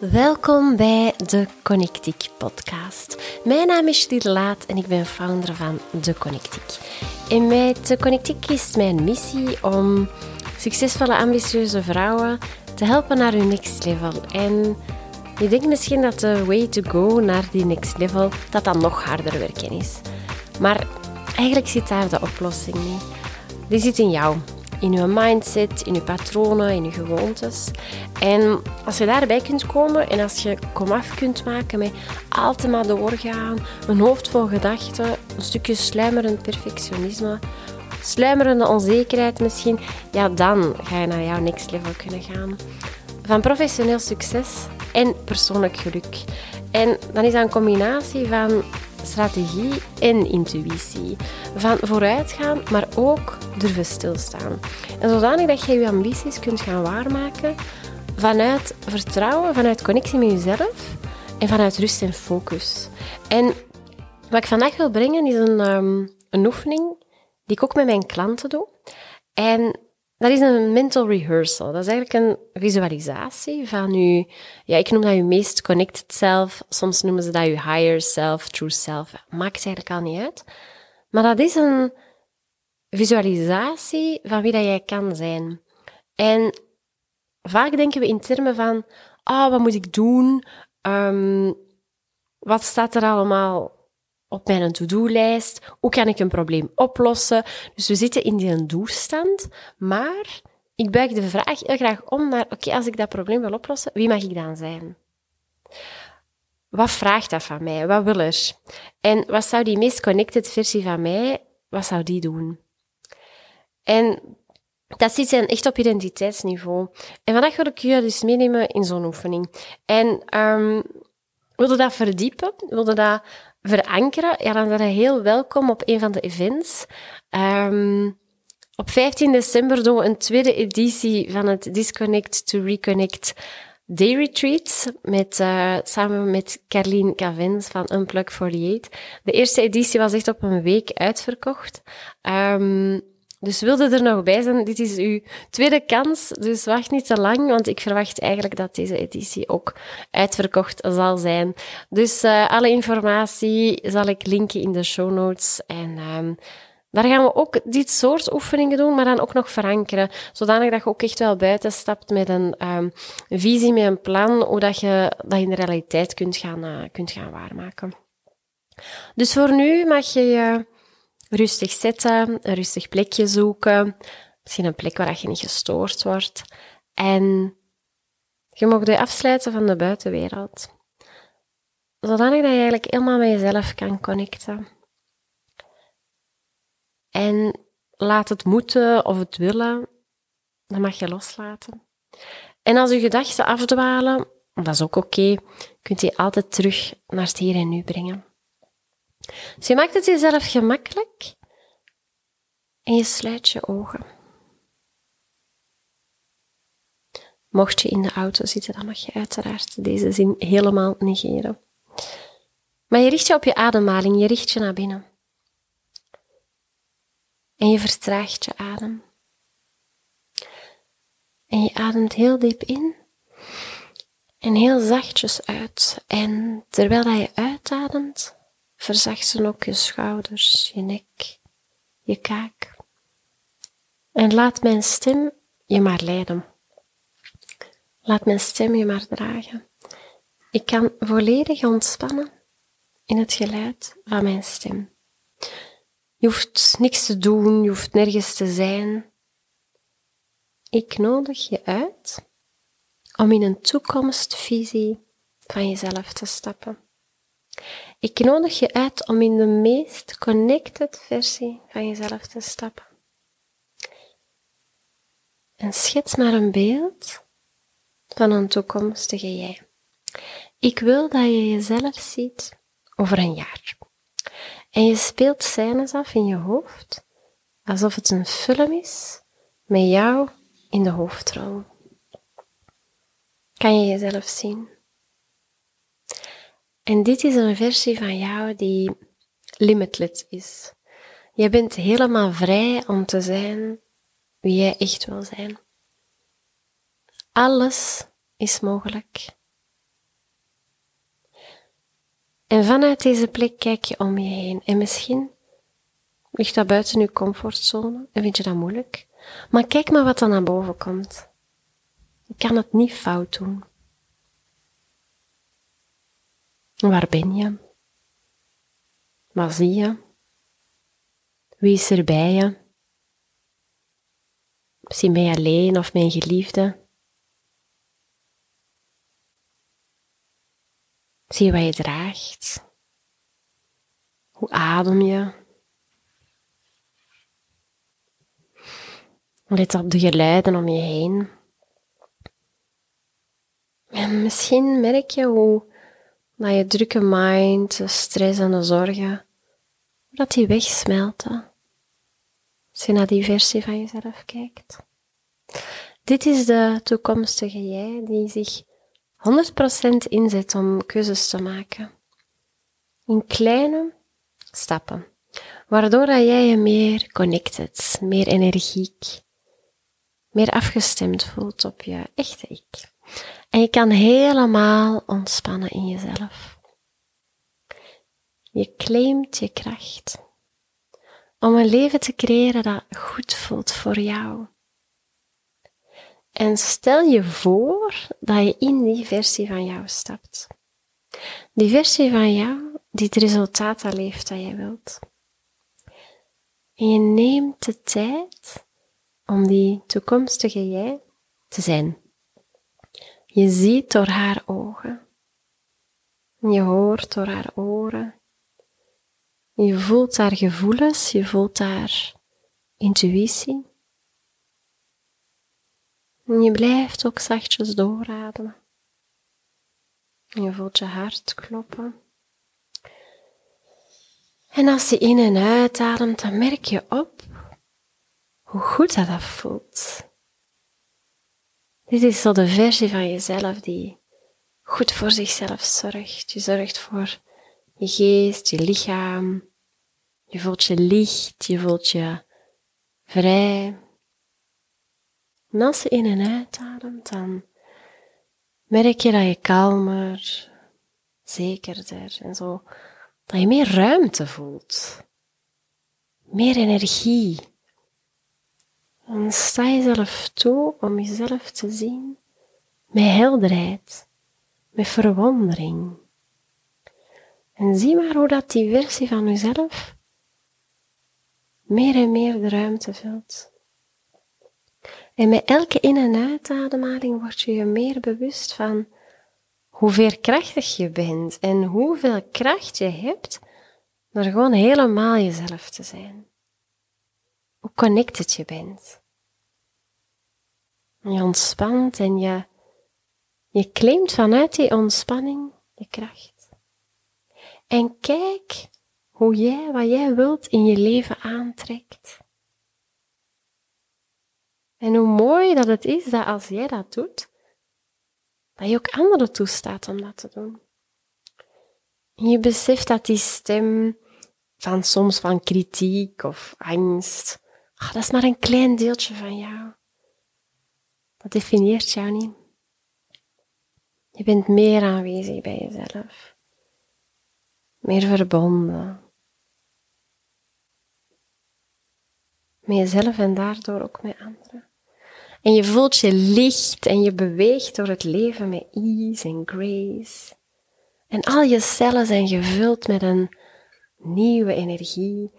Welkom bij de Connectiek podcast. Mijn naam is Lier Laat en ik ben founder van de Connectiek. En met de Connectiek is mijn missie om succesvolle, ambitieuze vrouwen te helpen naar hun next level. En je denkt misschien dat de way to go naar die next level, dat dat nog harder werken is. Maar eigenlijk zit daar de oplossing niet. Die zit in jou in je mindset, in je patronen, in je gewoontes. En als je daarbij kunt komen en als je komaf kunt maken met altijd maar doorgaan, een hoofd vol gedachten, een stukje sluimerend perfectionisme, sluimerende onzekerheid misschien, ja, dan ga je naar jouw next level kunnen gaan. Van professioneel succes en persoonlijk geluk. En dan is dat een combinatie van strategie en intuïtie. Van vooruitgaan, maar ook durven stilstaan. En zodanig dat je je ambities kunt gaan waarmaken vanuit vertrouwen, vanuit connectie met jezelf en vanuit rust en focus. En wat ik vandaag wil brengen is een, um, een oefening die ik ook met mijn klanten doe. En dat is een mental rehearsal. Dat is eigenlijk een visualisatie van je, ja, ik noem dat je meest connected self. Soms noemen ze dat je higher self, true self. Maakt eigenlijk al niet uit. Maar dat is een visualisatie van wie dat jij kan zijn. En vaak denken we in termen van, ah, oh, wat moet ik doen? Um, wat staat er allemaal op mijn to-do-lijst? Hoe kan ik een probleem oplossen? Dus we zitten in die doelstand, maar ik buig de vraag heel graag om naar, oké, als ik dat probleem wil oplossen, wie mag ik dan zijn? Wat vraagt dat van mij? Wat wil er? En wat zou die meest connected versie van mij, wat zou die doen? En dat zit zijn echt op identiteitsniveau. En vandaag wil ik je dus meenemen in zo'n oefening. En um, wilde dat verdiepen, wilde dat verankeren, ja, dan ben je heel welkom op een van de events. Um, op 15 december doen we een tweede editie van het Disconnect to Reconnect Day Retreat met, uh, samen met Carlien Cavens van Unplug 48. De eerste editie was echt op een week uitverkocht. Um, dus wilde er nog bij zijn, dit is uw tweede kans, dus wacht niet te lang, want ik verwacht eigenlijk dat deze editie ook uitverkocht zal zijn. Dus uh, alle informatie zal ik linken in de show notes en um, daar gaan we ook dit soort oefeningen doen, maar dan ook nog verankeren. Zodanig dat je ook echt wel buiten stapt met een um, visie, met een plan, hoe dat je dat in de realiteit kunt gaan, uh, kunt gaan waarmaken. Dus voor nu mag je je rustig zitten, een rustig plekje zoeken. Misschien een plek waar je niet gestoord wordt. En je mag je afsluiten van de buitenwereld. Zodanig dat je eigenlijk helemaal met jezelf kan connecten. En laat het moeten of het willen, dan mag je loslaten. En als je gedachten afdwalen, dat is ook oké, kunt je altijd terug naar het hier en nu brengen. Dus je maakt het jezelf gemakkelijk en je sluit je ogen. Mocht je in de auto zitten, dan mag je uiteraard deze zin helemaal negeren. Maar je richt je op je ademhaling, je richt je naar binnen. En je vertraagt je adem. En je ademt heel diep in en heel zachtjes uit. En terwijl je uitademt, Verzachten ook je schouders, je nek, je kaak. En laat mijn stem je maar leiden. Laat mijn stem je maar dragen. Ik kan volledig ontspannen in het geluid van mijn stem. Je hoeft niks te doen, je hoeft nergens te zijn. Ik nodig je uit om in een toekomstvisie van jezelf te stappen. Ik nodig je uit om in de meest connected versie van jezelf te stappen. En schets maar een beeld van een toekomstige jij. Ik wil dat je jezelf ziet over een jaar. En je speelt scènes af in je hoofd alsof het een film is met jou in de hoofdrol. Kan je jezelf zien? En dit is een versie van jou die limitless is. Je bent helemaal vrij om te zijn wie jij echt wil zijn. Alles is mogelijk. En vanuit deze plek kijk je om je heen. En misschien ligt dat buiten je comfortzone en vind je dat moeilijk. Maar kijk maar wat er naar boven komt. Je kan het niet fout doen. Waar ben je? Wat zie je? Wie is er bij je? Ben je alleen of mijn geliefde. Zie je wat je draagt? Hoe adem je? Let op de geluiden om je heen. En misschien merk je hoe dat je drukke mind, de stress en de zorgen, dat die wegsmelten. Als je naar die versie van jezelf kijkt. Dit is de toekomstige jij die zich 100% inzet om keuzes te maken. In kleine stappen. Waardoor dat jij je meer connected, meer energiek, meer afgestemd voelt op je echte ik. En je kan helemaal ontspannen in jezelf. Je claimt je kracht om een leven te creëren dat goed voelt voor jou. En stel je voor dat je in die versie van jou stapt. Die versie van jou die het resultaat al dat je wilt. En je neemt de tijd om die toekomstige jij te zijn. Je ziet door haar ogen. Je hoort door haar oren. Je voelt haar gevoelens, je voelt haar intuïtie. En je blijft ook zachtjes doorademen. Je voelt je hart kloppen. En als je in en uitademt, dan merk je op hoe goed dat, dat voelt. Dit is zo de versie van jezelf die goed voor zichzelf zorgt. Je zorgt voor je geest, je lichaam. Je voelt je licht, je voelt je vrij. En als je in en uitademt, dan merk je dat je kalmer, zekerder en zo, dat je meer ruimte voelt. Meer energie. Dan sta jezelf toe om jezelf te zien met helderheid, met verwondering. En zie maar hoe dat die versie van jezelf meer en meer de ruimte vult. En met elke in- en uitademhaling word je je meer bewust van hoe veerkrachtig je bent en hoeveel kracht je hebt door gewoon helemaal jezelf te zijn. Hoe connected je bent. je ontspant en je, je claimt vanuit die ontspanning je kracht. En kijk hoe jij wat jij wilt in je leven aantrekt. En hoe mooi dat het is dat als jij dat doet, dat je ook anderen toestaat om dat te doen. En je beseft dat die stem van soms van kritiek of angst, ach, dat is maar een klein deeltje van jou. Dat definieert jou niet. Je bent meer aanwezig bij jezelf. Meer verbonden. Met jezelf en daardoor ook met anderen. En je voelt je licht en je beweegt door het leven met ease en grace. En al je cellen zijn gevuld met een nieuwe energie.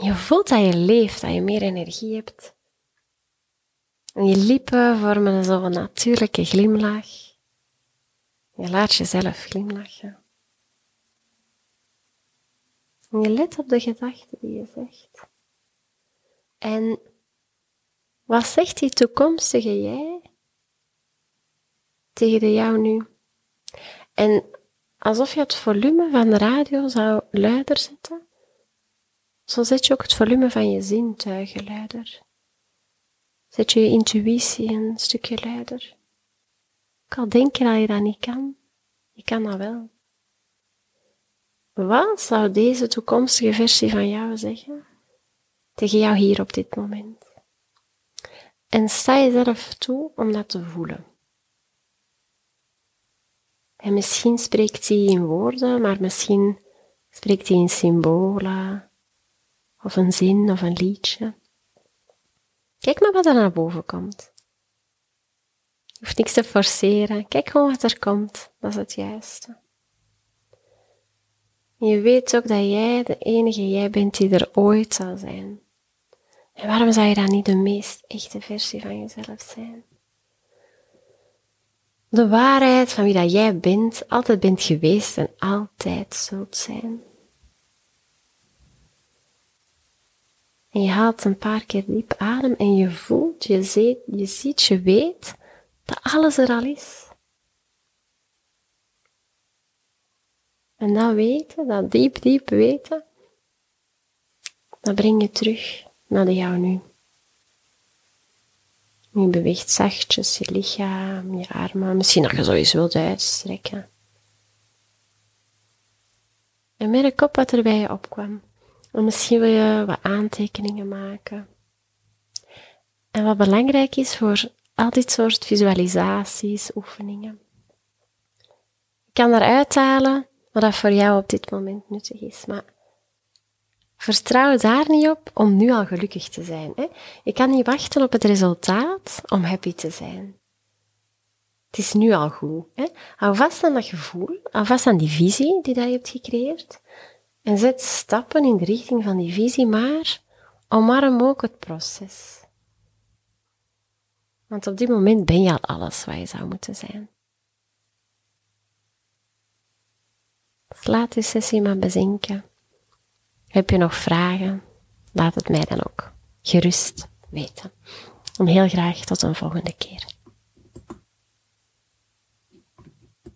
Je voelt dat je leeft, dat je meer energie hebt. En je lippen vormen zo'n natuurlijke glimlach. Je laat jezelf glimlachen. En je let op de gedachten die je zegt. En wat zegt die toekomstige jij tegen de jou nu? En alsof je het volume van de radio zou luider zetten, zo zet je ook het volume van je zintuigen luider. Zet je je intuïtie een stukje luider. Ik al denk je dat je dat niet kan, je kan dat wel. Wat zou deze toekomstige versie van jou zeggen tegen jou hier op dit moment? En sta jezelf toe om dat te voelen. En misschien spreekt hij in woorden, maar misschien Spreekt hij in symbolen? Of een zin of een liedje? Kijk maar wat er naar boven komt. Je hoeft niks te forceren. Kijk gewoon wat er komt. Dat is het juiste. je weet ook dat jij de enige jij bent die er ooit zal zijn. En waarom zou je dan niet de meest echte versie van jezelf zijn? De waarheid van wie dat jij bent, altijd bent geweest en altijd zult zijn. En je haalt een paar keer diep adem en je voelt, je, ziet, je ziet, je weet dat alles er al is. En dat weten, dat diep, diep weten, dat breng je terug naar de jou nu. Je beweegt zachtjes je lichaam, je armen. Misschien dat je sowieso wilt uitstrekken. En merk op wat er bij je opkwam. En misschien wil je wat aantekeningen maken. En wat belangrijk is voor al dit soort visualisaties, oefeningen. Je kan eruit halen wat dat voor jou op dit moment nuttig is. Maar Vertrouw daar niet op om nu al gelukkig te zijn. Hè? Je kan niet wachten op het resultaat om happy te zijn. Het is nu al goed. Hè? Hou vast aan dat gevoel, hou vast aan die visie die dat je hebt gecreëerd. En zet stappen in de richting van die visie, maar omarm ook het proces. Want op dit moment ben je al alles wat je zou moeten zijn. Dus laat die sessie maar bezinken. Heb je nog vragen? Laat het mij dan ook gerust weten. En heel graag tot een volgende keer.